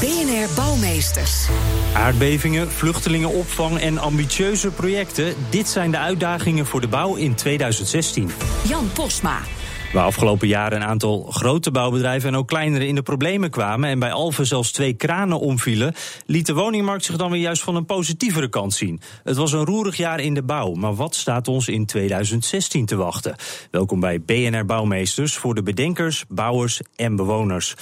BNR Bouwmeesters. Aardbevingen, vluchtelingenopvang en ambitieuze projecten. Dit zijn de uitdagingen voor de bouw in 2016. Jan Posma. Waar afgelopen jaren een aantal grote bouwbedrijven en ook kleinere in de problemen kwamen en bij Alphen zelfs twee kranen omvielen, liet de woningmarkt zich dan weer juist van een positievere kant zien. Het was een roerig jaar in de bouw, maar wat staat ons in 2016 te wachten? Welkom bij BNR Bouwmeesters voor de bedenkers, bouwers en bewoners.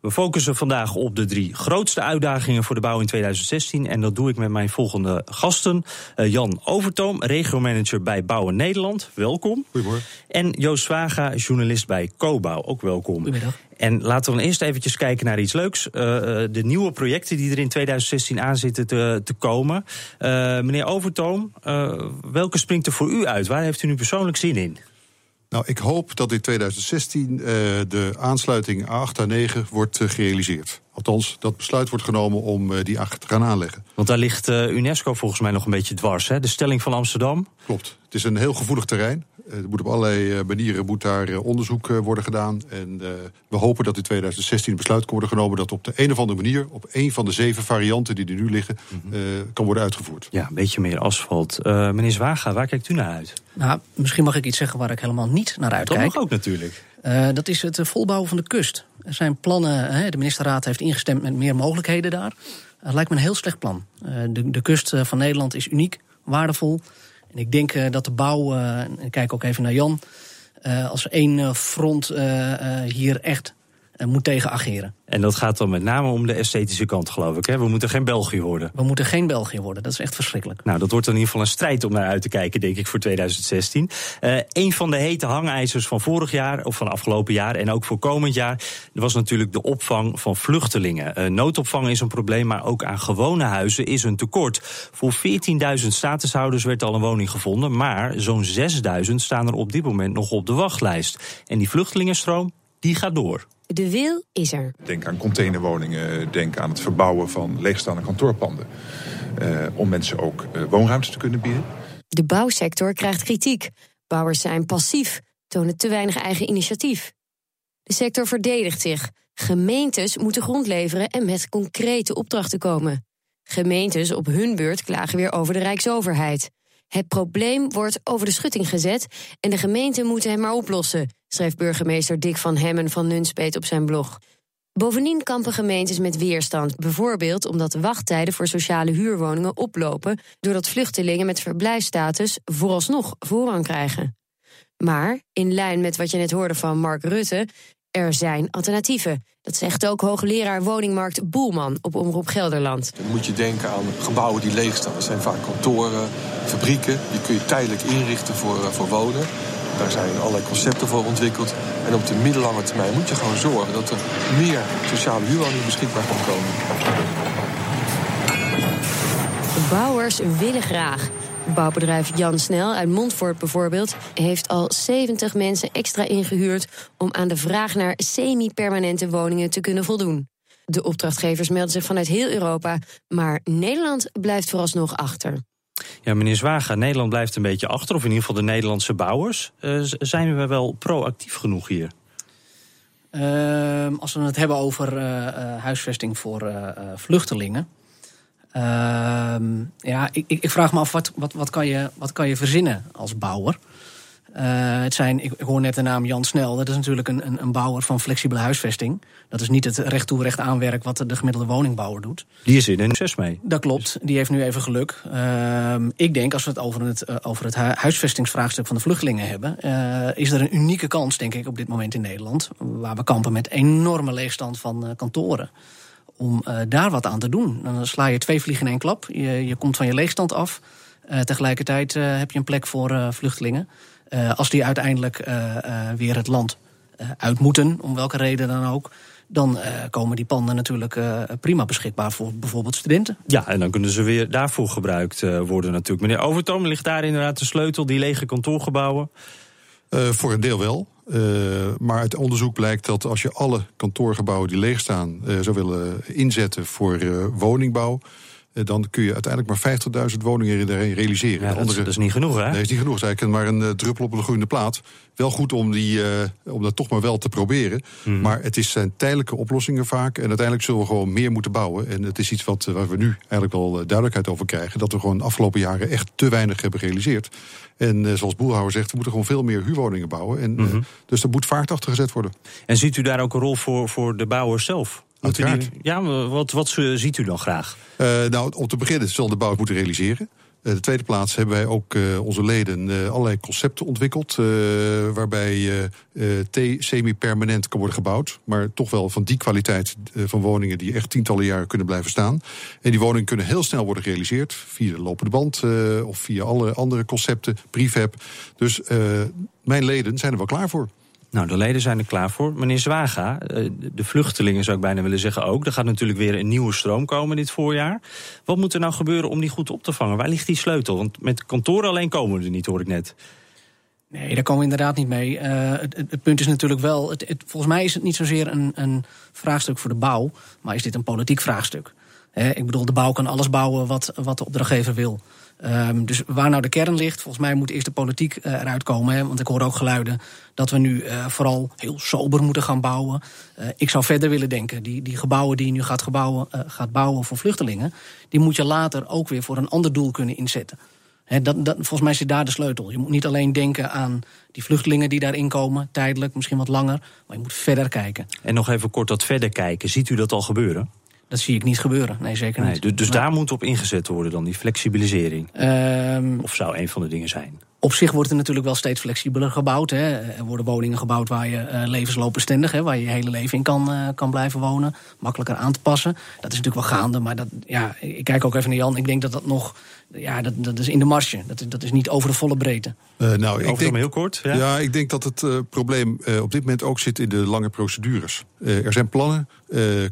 We focussen vandaag op de drie grootste uitdagingen voor de bouw in 2016. En dat doe ik met mijn volgende gasten. Uh, Jan Overtoom, regiomanager bij Bouwen Nederland. Welkom. Goedemorgen. En Joost Swaga, journalist bij Cobouw. Ook welkom. Goedemiddag. En laten we dan eerst eventjes kijken naar iets leuks. Uh, de nieuwe projecten die er in 2016 aan zitten te, te komen. Uh, meneer Overtoom, welke springt er voor u uit? Waar heeft u nu persoonlijk zin in? Nou, ik hoop dat in 2016 uh, de aansluiting A8 en 9 wordt uh, gerealiseerd. Althans, dat besluit wordt genomen om uh, die acht te gaan aanleggen. Want daar ligt UNESCO volgens mij nog een beetje dwars, hè? De stelling van Amsterdam. Klopt. Het is een heel gevoelig terrein. Er moet op allerlei manieren moet daar onderzoek worden gedaan. En we hopen dat in 2016 een besluit kan worden genomen... dat op de een of andere manier, op een van de zeven varianten die er nu liggen... Mm -hmm. kan worden uitgevoerd. Ja, een beetje meer asfalt. meneer Zwaga, waar kijkt u naar uit? Nou, misschien mag ik iets zeggen waar ik helemaal niet naar uitkijk. Dat mag ook natuurlijk. Uh, dat is het volbouwen van de kust. Er zijn plannen, hè, de ministerraad heeft ingestemd met meer mogelijkheden daar. Dat lijkt me een heel slecht plan. Uh, de, de kust van Nederland is uniek, waardevol. En ik denk uh, dat de bouw, en ik kijk ook even naar Jan... als één front hier echt moet tegen ageren. En dat gaat dan met name om de esthetische kant, geloof ik. Hè? We moeten geen België worden. We moeten geen België worden. Dat is echt verschrikkelijk. Nou, dat wordt in ieder geval een strijd om naar uit te kijken, denk ik, voor 2016. Uh, een van de hete hangijzers van vorig jaar, of van afgelopen jaar en ook voor komend jaar, was natuurlijk de opvang van vluchtelingen. Uh, noodopvang is een probleem, maar ook aan gewone huizen is een tekort. Voor 14.000 statushouders werd al een woning gevonden, maar zo'n 6.000 staan er op dit moment nog op de wachtlijst. En die vluchtelingenstroom, die gaat door. De wil is er. Denk aan containerwoningen, denk aan het verbouwen van leegstaande kantoorpanden. Uh, om mensen ook uh, woonruimte te kunnen bieden. De bouwsector krijgt kritiek. Bouwers zijn passief, tonen te weinig eigen initiatief. De sector verdedigt zich. Gemeentes moeten grond leveren en met concrete opdrachten komen. Gemeentes op hun beurt klagen weer over de Rijksoverheid. Het probleem wordt over de schutting gezet en de gemeenten moeten hem maar oplossen, schreef burgemeester Dick van Hemmen van Nunspeet op zijn blog. Bovendien kampen gemeentes met weerstand, bijvoorbeeld omdat de wachttijden voor sociale huurwoningen oplopen doordat vluchtelingen met verblijfstatus vooralsnog voorrang krijgen. Maar, in lijn met wat je net hoorde van Mark Rutte, er zijn alternatieven. Dat zegt ook hoogleraar woningmarkt Boelman op Omroep Gelderland. Dan moet je denken aan gebouwen die leeg staan. Dat zijn vaak kantoren, fabrieken. Die kun je tijdelijk inrichten voor, voor wonen. Daar zijn allerlei concepten voor ontwikkeld. En op de middellange termijn moet je gewoon zorgen dat er meer sociale huurwoningen beschikbaar gaan komen. Bouwers willen graag. Bouwbedrijf Jan Snel uit Montfort bijvoorbeeld heeft al 70 mensen extra ingehuurd om aan de vraag naar semi-permanente woningen te kunnen voldoen. De opdrachtgevers melden zich vanuit heel Europa, maar Nederland blijft vooralsnog achter. Ja, meneer Zwaga, Nederland blijft een beetje achter, of in ieder geval de Nederlandse bouwers. Uh, zijn we wel proactief genoeg hier? Uh, als we het hebben over uh, huisvesting voor vluchtelingen. Uh, ja, ik, ik, vraag me af, wat, wat, wat, kan je, wat kan je verzinnen als bouwer? Uh, het zijn, ik, hoor net de naam Jan Snel. Dat is natuurlijk een, een, een, bouwer van flexibele huisvesting. Dat is niet het recht toe recht aanwerk wat de gemiddelde woningbouwer doet. Die is in een succes mee. Dat klopt. Die heeft nu even geluk. Uh, ik denk, als we het over het, uh, over het huisvestingsvraagstuk van de vluchtelingen hebben... Uh, is er een unieke kans, denk ik, op dit moment in Nederland... waar we kampen met enorme leegstand van kantoren om daar wat aan te doen. Dan sla je twee vliegen in één klap. Je, je komt van je leegstand af. Tegelijkertijd heb je een plek voor vluchtelingen. Als die uiteindelijk weer het land uit moeten, om welke reden dan ook dan komen die panden natuurlijk prima beschikbaar voor bijvoorbeeld studenten. Ja, en dan kunnen ze weer daarvoor gebruikt worden natuurlijk. Meneer Overtoom, ligt daar inderdaad de sleutel, die lege kantoorgebouwen? voor een deel wel. Uh, maar uit onderzoek blijkt dat als je alle kantoorgebouwen die leeg staan uh, zou willen inzetten voor uh, woningbouw, dan kun je uiteindelijk maar 50.000 woningen realiseren. Ja, dat, is, dat, is niet genoeg, hè? Nee, dat is niet genoeg. Dat is eigenlijk maar een druppel op een groeiende plaat. Wel goed om, die, om dat toch maar wel te proberen. Mm. Maar het is, zijn tijdelijke oplossingen vaak. En uiteindelijk zullen we gewoon meer moeten bouwen. En het is iets wat, waar we nu eigenlijk wel duidelijkheid over krijgen. Dat we gewoon de afgelopen jaren echt te weinig hebben gerealiseerd. En zoals Boelhouwer zegt, we moeten gewoon veel meer huurwoningen bouwen. En, mm -hmm. uh, dus er moet vaart achter gezet worden. En ziet u daar ook een rol voor, voor de bouwers zelf? Ja, wat, wat ziet u dan graag? Uh, nou, om te beginnen zal de bouwers moeten realiseren. Uh, de tweede plaats hebben wij ook uh, onze leden uh, allerlei concepten ontwikkeld. waarbij semi-permanent kan worden gebouwd. Maar toch wel van die kwaliteit van woningen die echt tientallen jaren kunnen blijven staan. En die woningen kunnen heel snel worden gerealiseerd. Via de lopende band of via alle andere concepten, prefab. Dus mijn leden zijn er wel klaar voor. Nou, de leden zijn er klaar voor. Meneer Zwaga, de vluchtelingen zou ik bijna willen zeggen ook. Er gaat natuurlijk weer een nieuwe stroom komen dit voorjaar. Wat moet er nou gebeuren om die goed op te vangen? Waar ligt die sleutel? Want met kantoren alleen komen we er niet, hoor ik net. Nee, daar komen we inderdaad niet mee. Uh, het, het, het, punt is natuurlijk wel, het, volgens mij is het niet zozeer een, een, vraagstuk voor de bouw, maar is dit een politiek vraagstuk. Ik bedoel, de bouw kan alles bouwen wat, wat de opdrachtgever wil. Um, dus waar nou de kern ligt, volgens mij moet eerst de politiek uh, eruit komen. Hè, want ik hoor ook geluiden dat we nu uh, vooral heel sober moeten gaan bouwen. Uh, ik zou verder willen denken. Die, die gebouwen die je nu gaat, gebouwen, gaat bouwen voor vluchtelingen... die moet je later ook weer voor een ander doel kunnen inzetten. Dat, dat, volgens mij zit daar de sleutel. Je moet niet alleen denken aan die vluchtelingen die daarin komen, tijdelijk, misschien wat langer, maar je moet verder kijken. En nog even kort dat verder kijken. Ziet u dat al gebeuren? Dat zie ik niet gebeuren. Nee, zeker niet. Nee, dus, daar moet op ingezet worden dan, die flexibilisering? Um, of zou een van de dingen zijn? Op zich wordt er natuurlijk wel steeds flexibeler gebouwd. Hè. Er worden woningen gebouwd waar je uh, levensloopbestendig, hè, waar je je hele leven in kan, uh, kan blijven wonen. Makkelijker aan te passen. Dat is natuurlijk wel gaande, maar dat, ja, ik kijk ook even naar Jan. Ik denk dat dat nog ja, dat, dat is in de marge. Dat, dat is niet over de volle breedte. Uh, nou, ik denk, heel kort. Ja? ja? ik denk dat het uh, probleem uh, op dit moment ook zit in de lange procedures. er zijn plannen,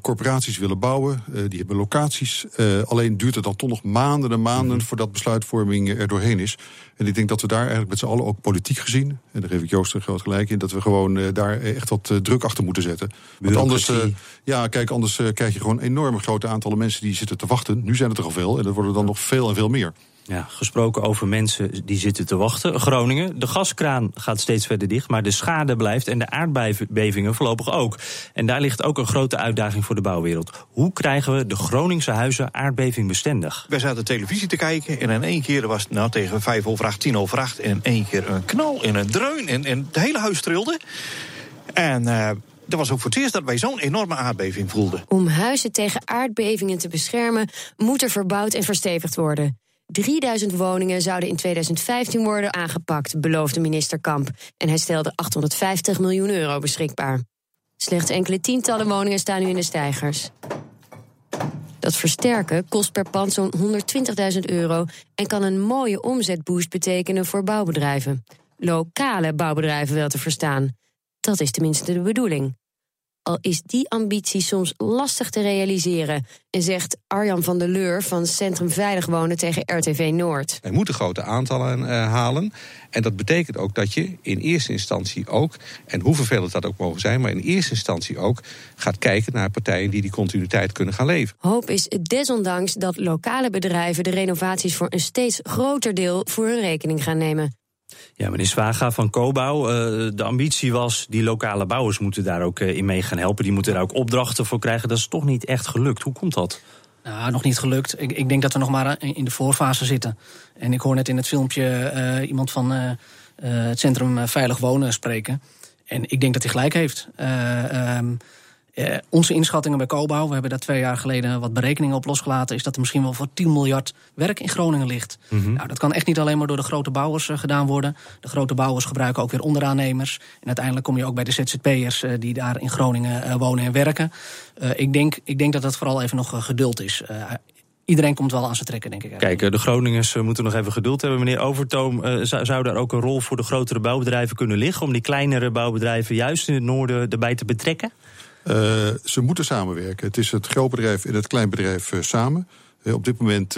corporaties willen bouwen, die hebben locaties. alleen duurt het dan toch nog maanden en maanden mm. voordat besluitvorming er doorheen is. En ik denk dat we daar eigenlijk met z'n allen ook politiek gezien, en daar geef ik Joost een groot gelijk in, dat we gewoon daar echt wat druk achter moeten zetten. Want anders, ja, kijk, anders krijg je gewoon enorm grote aantallen mensen die zitten te wachten. Nu zijn het er al veel en dat worden dan nog veel en veel meer. Ja, gesproken over mensen die zitten te wachten. Groningen, de gaskraan gaat steeds verder dicht, maar de schade blijft en de aardbevingen voorlopig ook. En daar ligt ook een grote uitdaging voor de bouwwereld. Hoe krijgen we de Groningse huizen aardbevingbestendig? Wij zaten televisie te kijken en in één keer was het nou tegen vijf over acht, tien over acht... en in één keer een knal en een dreun en, en het hele huis trilde. En... Uh, dat was ook voor het eerst dat wij zo'n enorme aardbeving voelden. Om huizen tegen aardbevingen te beschermen, moet er verbouwd en verstevigd worden. 3000 woningen zouden in 2015 worden aangepakt, beloofde minister Kamp. En hij stelde 850 miljoen euro beschikbaar. Slechts enkele tientallen woningen staan nu in de stijgers. Dat versterken kost per pand zo'n 120.000 euro en kan een mooie omzetboost betekenen voor bouwbedrijven. Lokale bouwbedrijven wel te verstaan. Dat is tenminste de bedoeling al is die ambitie soms lastig te realiseren. En zegt Arjan van der Leur van Centrum Veilig Wonen tegen RTV Noord. Wij moeten grote aantallen uh, halen. En dat betekent ook dat je in eerste instantie ook, en hoe vervelend dat ook mogen zijn, maar in eerste instantie ook gaat kijken naar partijen die die continuïteit kunnen gaan leven. Hoop is desondanks dat lokale bedrijven de renovaties voor een steeds groter deel voor hun rekening gaan nemen. Ja, meneer Zwaga van Cobouw, uh, de ambitie was... die lokale bouwers moeten daar ook uh, in mee gaan helpen. Die moeten daar ook opdrachten voor krijgen. Dat is toch niet echt gelukt. Hoe komt dat? Nou, nog niet gelukt. Ik, ik denk dat we nog maar in de voorfase zitten. En ik hoor net in het filmpje iemand van het Centrum Veilig Wonen spreken. En ik denk dat hij gelijk heeft. Um, uh, onze inschattingen bij Cobouw, we hebben daar twee jaar geleden wat berekeningen op losgelaten, is dat er misschien wel voor 10 miljard werk in Groningen ligt. Mm -hmm. Nou, dat kan echt niet alleen maar door de grote bouwers uh, gedaan worden. De grote bouwers gebruiken ook weer onderaannemers. En uiteindelijk kom je ook bij de ZZP'ers uh, die daar in Groningen wonen en werken. ik, denk, ik denk dat dat vooral even nog geduld is iedereen komt wel aan zijn trekken, denk ik. Kijk, de Groningers moeten nog even geduld hebben. Meneer Overtoom, zou daar ook een rol voor de grotere bouwbedrijven kunnen liggen... om die kleinere bouwbedrijven juist in het noorden erbij te betrekken? Uh, ze moeten samenwerken. Het is het grootbedrijf en het kleinbedrijf uh, samen. Uh, op dit moment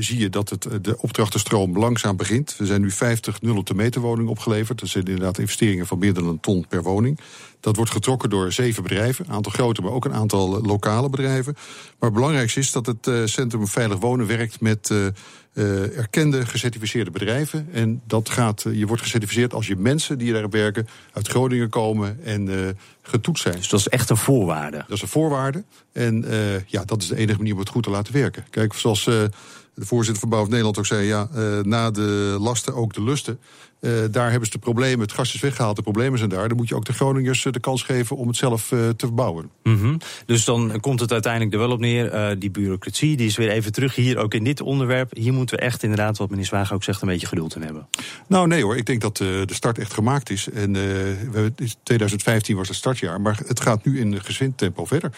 zie je dat het, de opdrachtenstroom langzaam begint. Er zijn nu 50 nul op de meter woningen opgeleverd. Dat zijn inderdaad investeringen van meer dan een ton per woning. Dat wordt getrokken door zeven bedrijven. Een aantal grote, maar ook een aantal lokale bedrijven. Maar het belangrijkste is dat het Centrum Veilig Wonen werkt met erkende gecertificeerde bedrijven. En dat gaat, uh, je wordt gecertificeerd als je mensen die daar werken uit Groningen komen en uh, getoetst zijn. Dus dat is echt een voorwaarde? Dat is een voorwaarde. En ja, dat is de enige manier om het goed te laten werken. Kijk, zoals de voorzitter van Bouw Nederland ook zei, ja, na de lasten ook de lusten. Uh, daar hebben ze de problemen, het gas is weggehaald, de problemen zijn daar. Dan moet je ook de Groningers de kans geven om het zelf uh, te verbouwen. Mm -hmm. Dus dan komt het uiteindelijk er wel op neer, die bureaucratie, die is weer even terug hier, ook in dit onderwerp. Hier moeten we echt inderdaad, wat meneer Zwager ook zegt, een beetje geduld in hebben. Nou nee hoor, ik denk dat de start echt gemaakt is. En 2015 was het startjaar, maar het gaat nu in gezwind tempo verder.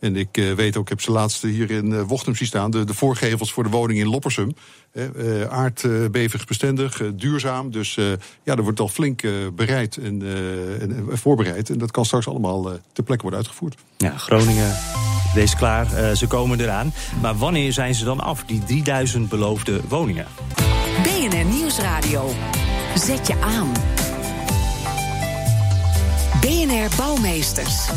En ik uh, weet ook, ik heb ze laatste hier in uh, Wochtem zien staan. De, de voorgevels voor de woning in Loppersum. Uh, aardbevingsbestendig, duurzaam. Dus ja, er wordt al flink bereid en, en, voorbereid. En dat kan straks allemaal ter plekke worden uitgevoerd. Ja, Groningen, wees klaar. ze komen eraan. Maar wanneer zijn ze dan af, die 3000 beloofde woningen? BNR Nieuwsradio. Zet je aan. BNR Bouwmeesters.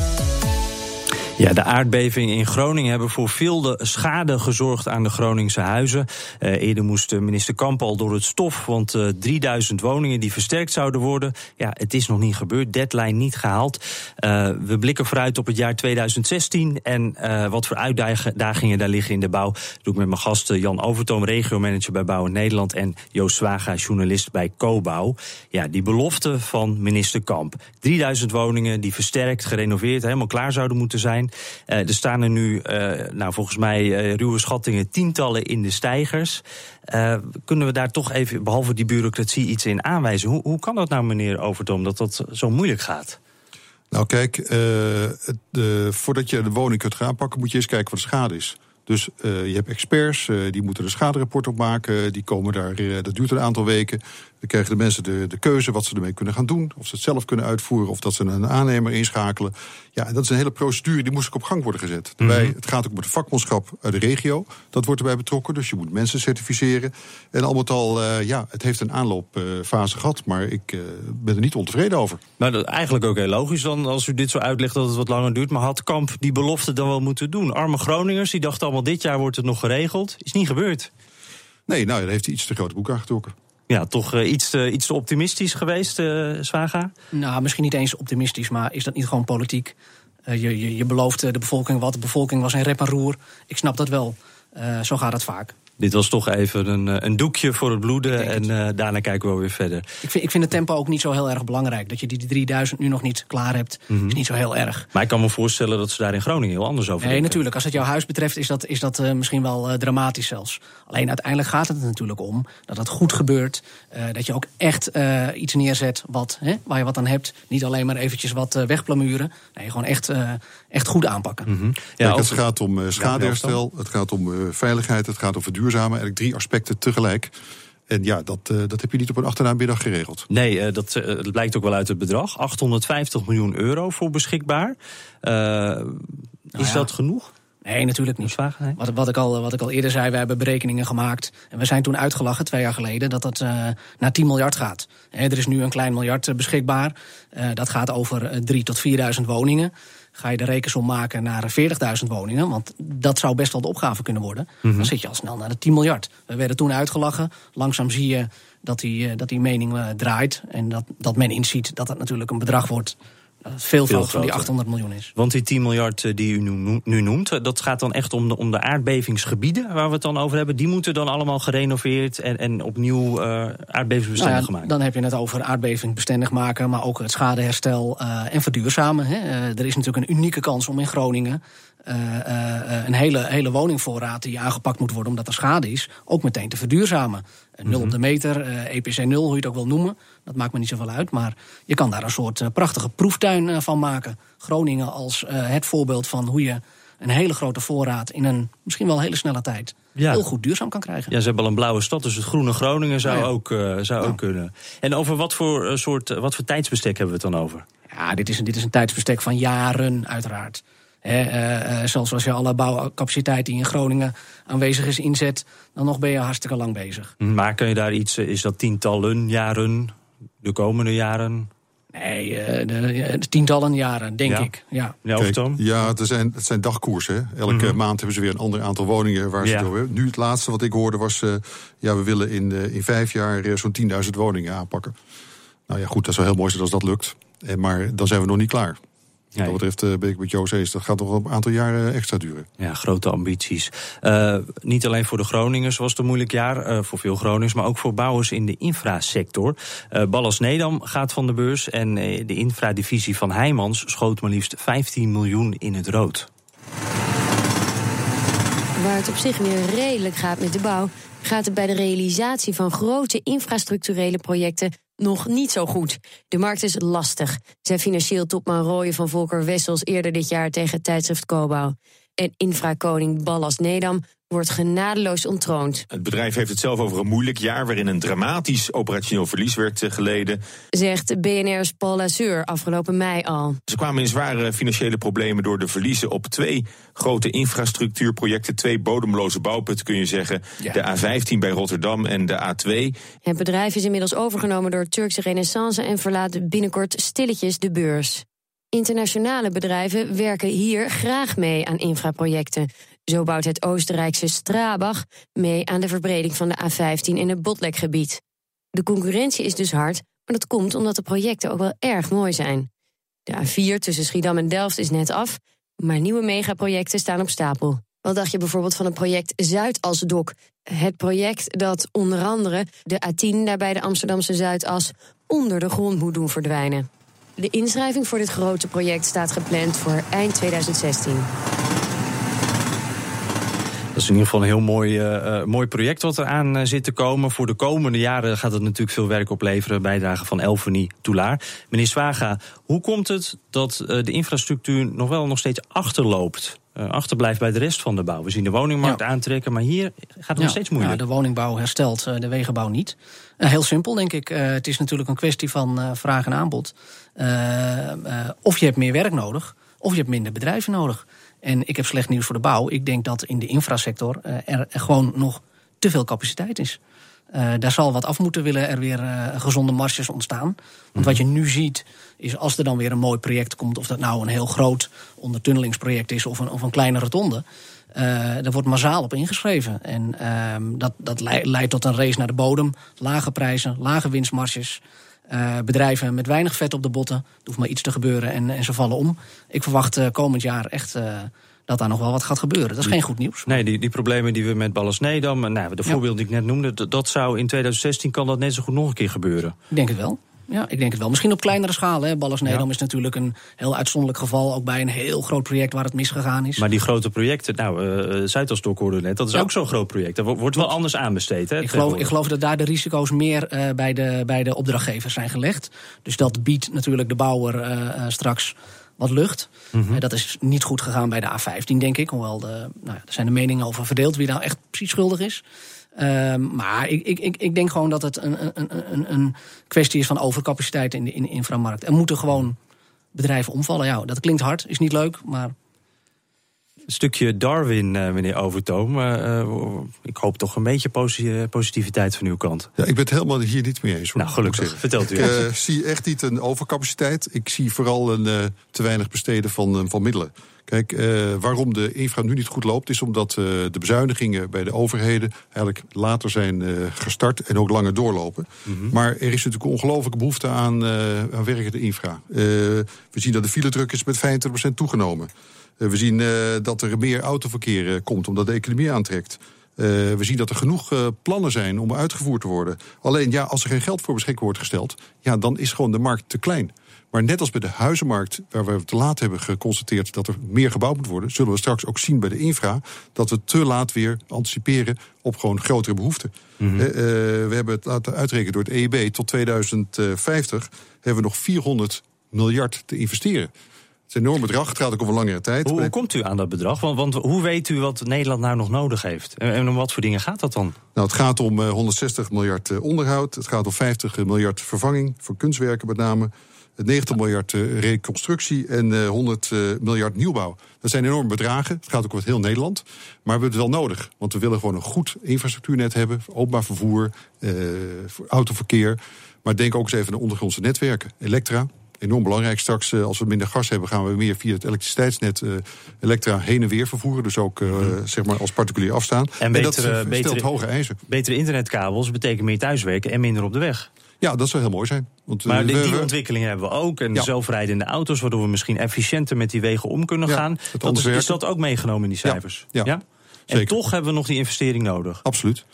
Ja, de aardbevingen in Groningen hebben voor veel schade gezorgd aan de Groningse huizen. Uh, eerder moest minister Kamp al door het stof, want uh, 3000 woningen die versterkt zouden worden. Ja, het is nog niet gebeurd, deadline niet gehaald. Uh, we blikken vooruit op het jaar 2016 en wat voor uitdagingen daar liggen in de bouw. Dat doe ik met mijn gasten Jan Overtoom, regiomanager bij Bouw in Nederland en Joost Zwaga, journalist bij Cobouw. Ja, die belofte van minister Kamp. 3000 woningen die versterkt, gerenoveerd, helemaal klaar zouden moeten zijn. Uh, er staan er nu, uh, nou, volgens mij, uh, ruwe schattingen, tientallen in de stijgers. kunnen we daar toch even, behalve die bureaucratie, iets in aanwijzen? Hoe, hoe kan dat nou, meneer Overtoom, dat dat zo moeilijk gaat? Nou, kijk, de, voordat je de woning kunt gaan pakken, moet je eens kijken wat de schade is. Dus je hebt experts, die moeten een schaderapport opmaken. Die komen daar, dat duurt een aantal weken. Dan krijgen de mensen de, de keuze wat ze ermee kunnen gaan doen. Of ze het zelf kunnen uitvoeren, of dat ze een aannemer inschakelen. Ja, en dat is een hele procedure, die moest ook op gang worden gezet. Mm -hmm. het gaat ook met de vakmanschap uit de regio. Dat wordt erbij betrokken, dus je moet mensen certificeren. En al met al, ja, het heeft een aanloopfase gehad. Maar ik ben er niet ontevreden over. Maar dat, eigenlijk ook heel logisch dan, als u dit zo uitlegt dat het wat langer duurt. Maar had Kamp die belofte dan wel moeten doen? Arme Groningers, die dachten allemaal dit jaar wordt het nog geregeld. Is niet gebeurd. Nee, nou, dan heeft hij iets te grote boek aangetrokken. Ja, toch uh, iets, te, iets te optimistisch geweest, uh, Zwaga? Nou, misschien niet eens optimistisch, maar is dat niet gewoon politiek? Je, je, je belooft de bevolking wat, de bevolking was in rep en roer. Ik snap dat wel. zo gaat het vaak. Dit was toch even een, eh, een doekje voor het bloeden. En uh, daarna kijken we weer verder. Ik vind, ik vind het tempo ook niet zo heel erg belangrijk. Dat je die 3000 nu nog niet klaar hebt, mm -hmm. is niet zo heel erg. Maar ik kan me voorstellen dat ze daar in Groningen heel anders over Nee, denken. natuurlijk. Als het jouw huis betreft, is dat, is dat uh, misschien wel uh, dramatisch zelfs. Alleen uiteindelijk gaat het er natuurlijk om dat het goed gebeurt. dat je ook echt iets neerzet wat, hè, waar je wat aan hebt. Niet alleen maar eventjes wat wegplamuren. Nee, gewoon echt, echt goed aanpakken. Mm -hmm. ja, Kijk, het gaat om schadeherstel, het gaat om veiligheid, het gaat om verduurzamen. Eigenlijk drie aspecten tegelijk. En ja, dat, uh, dat heb je niet op een achternaamiddag geregeld. Nee, uh, dat, uh, dat blijkt ook wel uit het bedrag. 850 miljoen euro voor beschikbaar. nou is ja. dat genoeg? Nee, natuurlijk niet. Wat, wat, ik al, wat ik al eerder zei, we hebben berekeningen gemaakt. En we zijn toen uitgelachen, twee jaar geleden, dat dat naar 10 miljard gaat. He, er is nu een klein miljard beschikbaar. dat gaat over 3.000 tot 4.000 woningen ga je de rekensom maken naar 40.000 woningen, want dat zou best wel de opgave kunnen worden, mm -hmm. dan zit je al snel naar de 10 miljard. We werden toen uitgelachen. Langzaam zie je dat die, dat die mening uh, draait en dat, dat men inziet dat dat natuurlijk een bedrag wordt veel, veel van die 800 miljoen is. Want die 10 miljard die u nu, noemt, dat gaat dan echt om de, om de aardbevingsgebieden waar we het dan over hebben. Die moeten dan allemaal gerenoveerd en, en opnieuw uh, aardbevingsbestendig nou ja, gemaakt. Dan heb je het over aardbevingsbestendig maken, maar ook het schadeherstel uh, en verduurzamen. Hè. Uh, er is natuurlijk een unieke kans om in Groningen uh, uh, een hele, hele woningvoorraad die aangepakt moet worden omdat er schade is, ook meteen te verduurzamen. Nul op de meter, EPC 0, hoe je het ook wil noemen. Dat maakt me niet zoveel uit. Maar je kan daar een soort prachtige proeftuin van maken. Groningen als het voorbeeld van hoe je een hele grote voorraad in een misschien wel hele snelle tijd Ja. heel goed duurzaam kan krijgen. Ja, ze hebben al een blauwe stad, dus het groene Groningen zou, Ja, ja. Ook, eh, zou ook kunnen. En over wat voor, eh, soort, eh, wat voor tijdsbestek hebben we het dan over? Ja, dit is een, dit is een tijdsbestek van jaren, uiteraard. Hè, eh, eh, zelfs als je alle bouwcapaciteit die in Groningen aanwezig is inzet, dan nog ben je hartstikke lang bezig. Maar kun je daar iets, eh, is dat tientallen jaren, de komende jaren? Nee, eh, de, de tientallen jaren, denk Ja. ik. Ja. Ja, of Kijk, Tom? ja, het zijn, het zijn dagkoersen. Elke Mhm. maand hebben ze weer een ander aantal woningen waar ze Ja. over hebben. Nu het laatste wat ik hoorde was... eh, ja, we willen in, eh, in vijf jaar zo'n 10.000 woningen aanpakken. Nou ja, goed, dat zou heel mooi zijn als dat lukt. En, maar dan zijn we nog niet klaar. Wat dat betreft eh, ben ik met Joost eens. Dat gaat nog een aantal jaren extra duren. Ja, grote ambities. Eh, niet alleen voor de Groningers was het een moeilijk jaar, eh, voor veel Groningers, maar ook voor bouwers in de infrasector. Eh Ballas Nedam gaat van de beurs en eh, de infradivisie van Heijmans schoot maar liefst 15 miljoen in het rood. Waar het op zich weer redelijk gaat met de bouw, gaat het bij de realisatie van grote infrastructurele projecten nog niet zo goed. De markt is lastig, zei financieel topman Rooyen van Volker Wessels eerder dit jaar tegen tijdschrift Cobouw. En infrakoning Ballas Nedam wordt genadeloos ontroond, Het bedrijf heeft het zelf over een moeilijk jaar waarin een dramatisch operationeel verlies werd eh, geleden. zegt BNR's Paul Lazur afgelopen mei al. Ze kwamen in zware financiële problemen door de verliezen op twee grote infrastructuurprojecten, twee bodemloze bouwputten kun je zeggen. De A15 bij Rotterdam en de A2. Het bedrijf is inmiddels overgenomen door Turkse Renaissance en verlaat binnenkort stilletjes de beurs. Internationale bedrijven werken hier graag mee aan infraprojecten. Zo bouwt het Oostenrijkse Strabag mee aan de verbreding van de A15 in het Botlekgebied. De concurrentie is dus hard, maar dat komt omdat de projecten ook wel erg mooi zijn. De A4 tussen Schiedam en Delft is net af, maar nieuwe megaprojecten staan op stapel. Wat dacht je bijvoorbeeld van het project Zuidasdok? Het project dat onder andere de A10 daar bij de Amsterdamse Zuidas onder de grond moet doen verdwijnen. De inschrijving voor dit grote project staat gepland voor eind 2016. Dat is in ieder geval een heel mooi, eh, eh, mooi project wat eraan eh, zit te komen. Voor de komende jaren gaat het natuurlijk veel werk opleveren. Bijdrage van Elfenie Toulaar. Meneer Swaga, hoe komt het dat de infrastructuur nog wel nog steeds achterloopt? achterblijft bij de rest van de bouw. We zien de woningmarkt aantrekken, maar hier gaat het nog steeds moeilijk. Ja, de woningbouw herstelt, de wegenbouw niet. Heel simpel, denk ik. Het is natuurlijk een kwestie van vraag en aanbod. Of je hebt meer werk nodig, of je hebt minder bedrijven nodig. En ik heb slecht nieuws voor de bouw. Ik denk dat in de infrasector eh, er, gewoon nog te veel capaciteit is. Eh, daar zal wat af moeten willen er weer eh, gezonde marges ontstaan. Want wat je nu ziet, is als er dan weer een mooi project komt, of dat nou een heel groot ondertunnelingsproject is of een, of een kleine rotonde. eh daar wordt massaal op ingeschreven. En ehm, dat, dat lei- leidt tot een race naar de bodem. Lage prijzen, lage winstmarges. Eh, bedrijven met weinig vet op de botten. Er hoeft maar iets te gebeuren en, en ze vallen om. Ik verwacht eh, komend jaar echt eh, dat daar nog wel wat gaat gebeuren. Dat is geen goed nieuws. Nee, die, die problemen die we met Ballas Nedam, en nou, de voorbeelden die ik net noemde, dat, dat zou in 2016 kan dat net zo goed nog een keer gebeuren. Ik denk het wel. Ja, ik denk het wel. Misschien op kleinere schaal. Hè. Ballas Nedam Ja. is natuurlijk een heel uitzonderlijk geval. Ook bij een heel groot project waar het misgegaan is. Maar die grote projecten, nou, eh Zuidasdok hoorde we net, dat is Ja. ook zo'n groot project. Dat wo- wordt wel anders aanbesteed. Hè, Ik geloof, ik geloof dat daar de risico's meer eh, bij, de, bij de opdrachtgevers zijn gelegd. Dus dat biedt natuurlijk de bouwer eh, straks wat lucht. Mhm. Dat is niet goed gegaan bij de A15, denk ik. Hoewel de, nou, ja, er zijn de meningen over verdeeld wie nou echt precies schuldig is. Ehm, maar ik, ik, ik, denk gewoon dat het een, een, een, een kwestie is van overcapaciteit in de, in inframarkt. Er moeten gewoon bedrijven omvallen. Ja, dat klinkt hard, is niet leuk, maar stukje Darwin, eh, meneer Overtoom. Eh, eh, ik hoop toch een beetje posi- positiviteit van uw kant. Ja, ik ben het helemaal hier niet mee eens. Hoor, Nou, gelukkig. Vertelt u Ik zie echt niet een overcapaciteit. Ik zie vooral een te weinig besteden van, van middelen. Kijk, waarom de infra nu niet goed loopt, is omdat de bezuinigingen bij de overheden eigenlijk later zijn gestart en ook langer doorlopen. Maar er is natuurlijk ongelooflijke behoefte aan, aan werkende infra. We zien dat de filedruk is met 25% toegenomen. Eh, we zien eh, dat er meer autoverkeer eh, komt omdat de economie aantrekt. We zien dat er genoeg plannen zijn om uitgevoerd te worden. Alleen ja, als er geen geld voor beschikbaar wordt gesteld, ja, dan is gewoon de markt te klein. Maar net als bij de huizenmarkt, waar we te laat hebben geconstateerd dat er meer gebouwd moet worden, zullen we straks ook zien bij de infra dat we te laat weer anticiperen op gewoon grotere behoeften. Mhm. We hebben het laten uitrekenen door het EIB tot 2050 hebben we nog 400 miljard te investeren. Is een enorm bedrag, het gaat ook over langere tijd. Hoe, hoe komt u aan dat bedrag? Want, want hoe weet u wat Nederland nou nog nodig heeft? En, en om wat voor dingen gaat dat dan? Nou, het gaat om 160 miljard onderhoud. Het gaat om 50 miljard vervanging, voor kunstwerken met name. 90 miljard reconstructie en 100 miljard nieuwbouw. Dat zijn enorme bedragen. Het gaat ook over heel Nederland. Maar we hebben het wel nodig. Want we willen gewoon een goed infrastructuurnet hebben. Openbaar vervoer, voor autoverkeer. Maar denk ook eens even aan de ondergrondse netwerken. Elektra, enorm belangrijk. Straks, als we minder gas hebben, gaan we meer via het elektriciteitsnet elektra heen en weer vervoeren. Dus ook zeg maar als particulier afstaan. En, en betere, dat stelt hoge eisen. Betere internetkabels betekent meer thuiswerken en minder op de weg. Ja, dat zou heel mooi zijn. Want, maar die, die ontwikkelingen hebben we ook. En Ja. zelfrijdende auto's, waardoor we misschien efficiënter met die wegen om kunnen Ja, gaan. Dat is, dat ook meegenomen in die cijfers? ja. En Zeker. toch hebben we nog die investering nodig. Absoluut.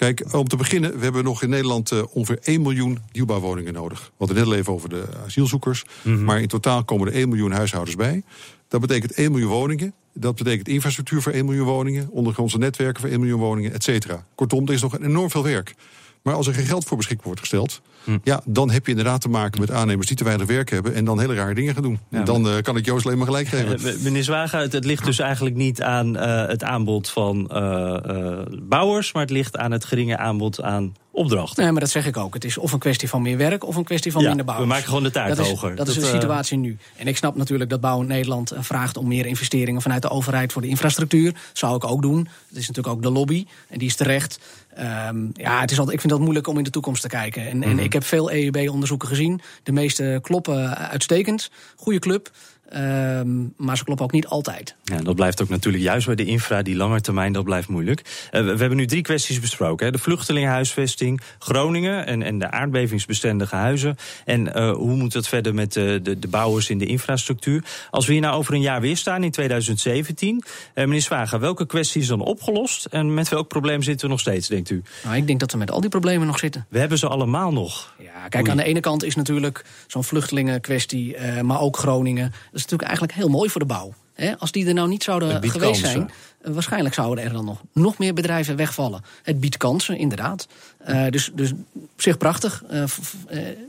Kijk, om te beginnen, we hebben nog in Nederland eh, ongeveer 1 miljoen nieuwbouwwoningen nodig. We hadden net al even over de asielzoekers. Mhm. Maar in totaal komen er 1 miljoen huishoudens bij. Dat betekent 1 miljoen woningen. Dat betekent infrastructuur voor 1 miljoen woningen. Ondergrondse netwerken voor 1 miljoen woningen, et cetera. Kortom, er is nog enorm veel werk. Maar als er geen geld voor beschikbaar wordt gesteld... Hm. ja, dan heb je inderdaad te maken met aannemers die te weinig werk hebben... en dan hele rare dingen gaan doen. Ja, en dan eh, kan ik Joost alleen maar gelijk geven. Eh, meneer Zwaga, het, het ligt dus eigenlijk niet aan eh, het aanbod van eh, eh, bouwers, maar het ligt aan het geringe aanbod aan opdrachten. Nee, maar dat zeg ik ook. Het is of een kwestie van meer werk of een kwestie van Ja, minder we bouwers. maken gewoon de dat is, hoger. Dat is de eh, situatie nu. En ik snap natuurlijk dat Bouw Nederland eh, vraagt om meer investeringen vanuit de overheid voor de infrastructuur. Zou ik ook doen. Het is natuurlijk ook de lobby en die is terecht. Ehm, ja, het is altijd, ik vind dat moeilijk om in de toekomst te kijken. En, en Mhm. ik heb veel EUB-onderzoeken gezien. De meeste kloppen uitstekend. Goede club. Ehm, maar ze kloppen ook niet altijd. Ja, dat blijft ook natuurlijk juist bij de infra, die lange termijn, dat blijft moeilijk. Eh, we, we hebben nu drie kwesties besproken. Hè. De vluchtelingenhuisvesting, Groningen en, en de aardbevingsbestendige huizen. En eh, hoe moet het verder met de, de, de bouwers in de infrastructuur? Als we hier nou over een jaar weer staan, in 2017. eh, meneer Zwager, welke kwestie is dan opgelost? En met welk probleem zitten we nog steeds, denkt u? Nou, ik denk dat we met al die problemen nog zitten. We hebben ze allemaal nog. Ja, kijk, aan de ene kant is natuurlijk zo'n vluchtelingenkwestie, eh, maar ook Groningen. Is natuurlijk eigenlijk heel mooi voor de bouw. Als die er nou niet zouden geweest kansen. zijn, eh, waarschijnlijk zouden er dan nog, nog meer bedrijven wegvallen. Het biedt kansen, inderdaad. Eh, dus, dus op zich prachtig. Eh,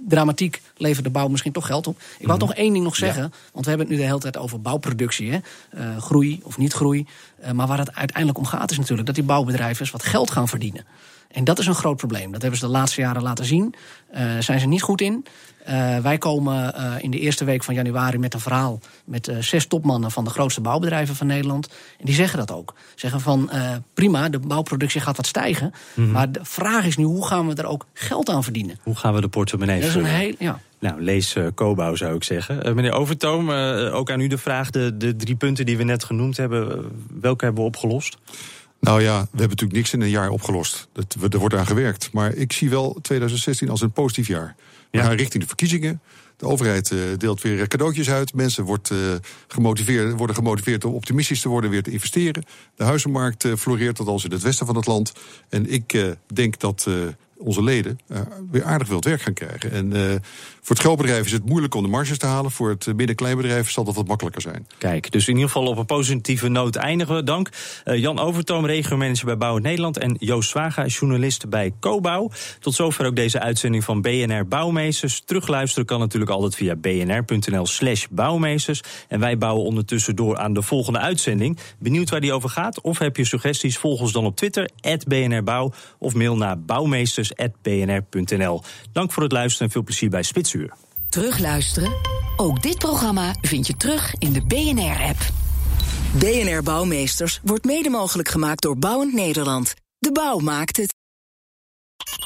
dramatiek levert de bouw misschien toch geld op. Ik wou toch één ding nog zeggen, want we hebben het nu de hele tijd over bouwproductie. Hè? Groei of niet groei. Maar waar het uiteindelijk om gaat is natuurlijk dat die bouwbedrijven eens wat geld gaan verdienen. En dat is een groot probleem. Dat hebben ze de laatste jaren laten zien. Eh zijn ze niet goed in. Eh, wij komen eh, in de eerste week van januari met een verhaal met zes topmannen van de grootste bouwbedrijven van Nederland. En die zeggen dat ook. Zeggen van prima, de bouwproductie gaat wat stijgen. Mhm. Maar de vraag is nu, hoe gaan we er ook geld aan verdienen? Hoe gaan we de portemonnee vullen? ja. Nou, lees eh Cobouw zou ik zeggen. Meneer Overtoom, ook aan u de vraag. De, de drie punten die we net genoemd hebben, welke hebben we opgelost? Nou ja, we hebben natuurlijk niks in een jaar opgelost. Dat, we- er wordt aan gewerkt. Maar ik zie wel 2016 als een positief jaar. We Ja. gaan richting de verkiezingen. De overheid eh, deelt weer cadeautjes uit. Mensen wordt, eh, gemotiveerd, worden gemotiveerd om optimistisch te worden, weer te investeren. De huizenmarkt eh, floreert, althans in het westen van het land. En ik denk dat onze leden eh, weer aardig veel werk gaan krijgen. En eh, voor het grootbedrijf is het moeilijk om de marges te halen. Voor het eh, midden-kleinbedrijf zal dat wat makkelijker zijn. Kijk, dus in ieder geval op een positieve noot eindigen we. Dank. Jan Overtoom, regiomanager bij Bouwend Nederland. En Joost Zwaga, journalist bij Cobouw. Tot zover ook deze uitzending van BNR Bouwmeesters. Terugluisteren kan natuurlijk altijd via bnr.nl slash bouwmeesters. En wij bouwen ondertussen door aan de volgende uitzending. Benieuwd waar die over gaat? Of heb je suggesties? Volg ons dan op Twitter, @bnrbouw. Of mail naar bouwmeesters.bnr.nl. Dank voor het luisteren en veel plezier bij Spitsuur. Terugluisteren? Ook dit programma vind je terug in de BNR-app. BNR Bouwmeesters wordt mede mogelijk gemaakt door Bouwend Nederland. De bouw maakt het.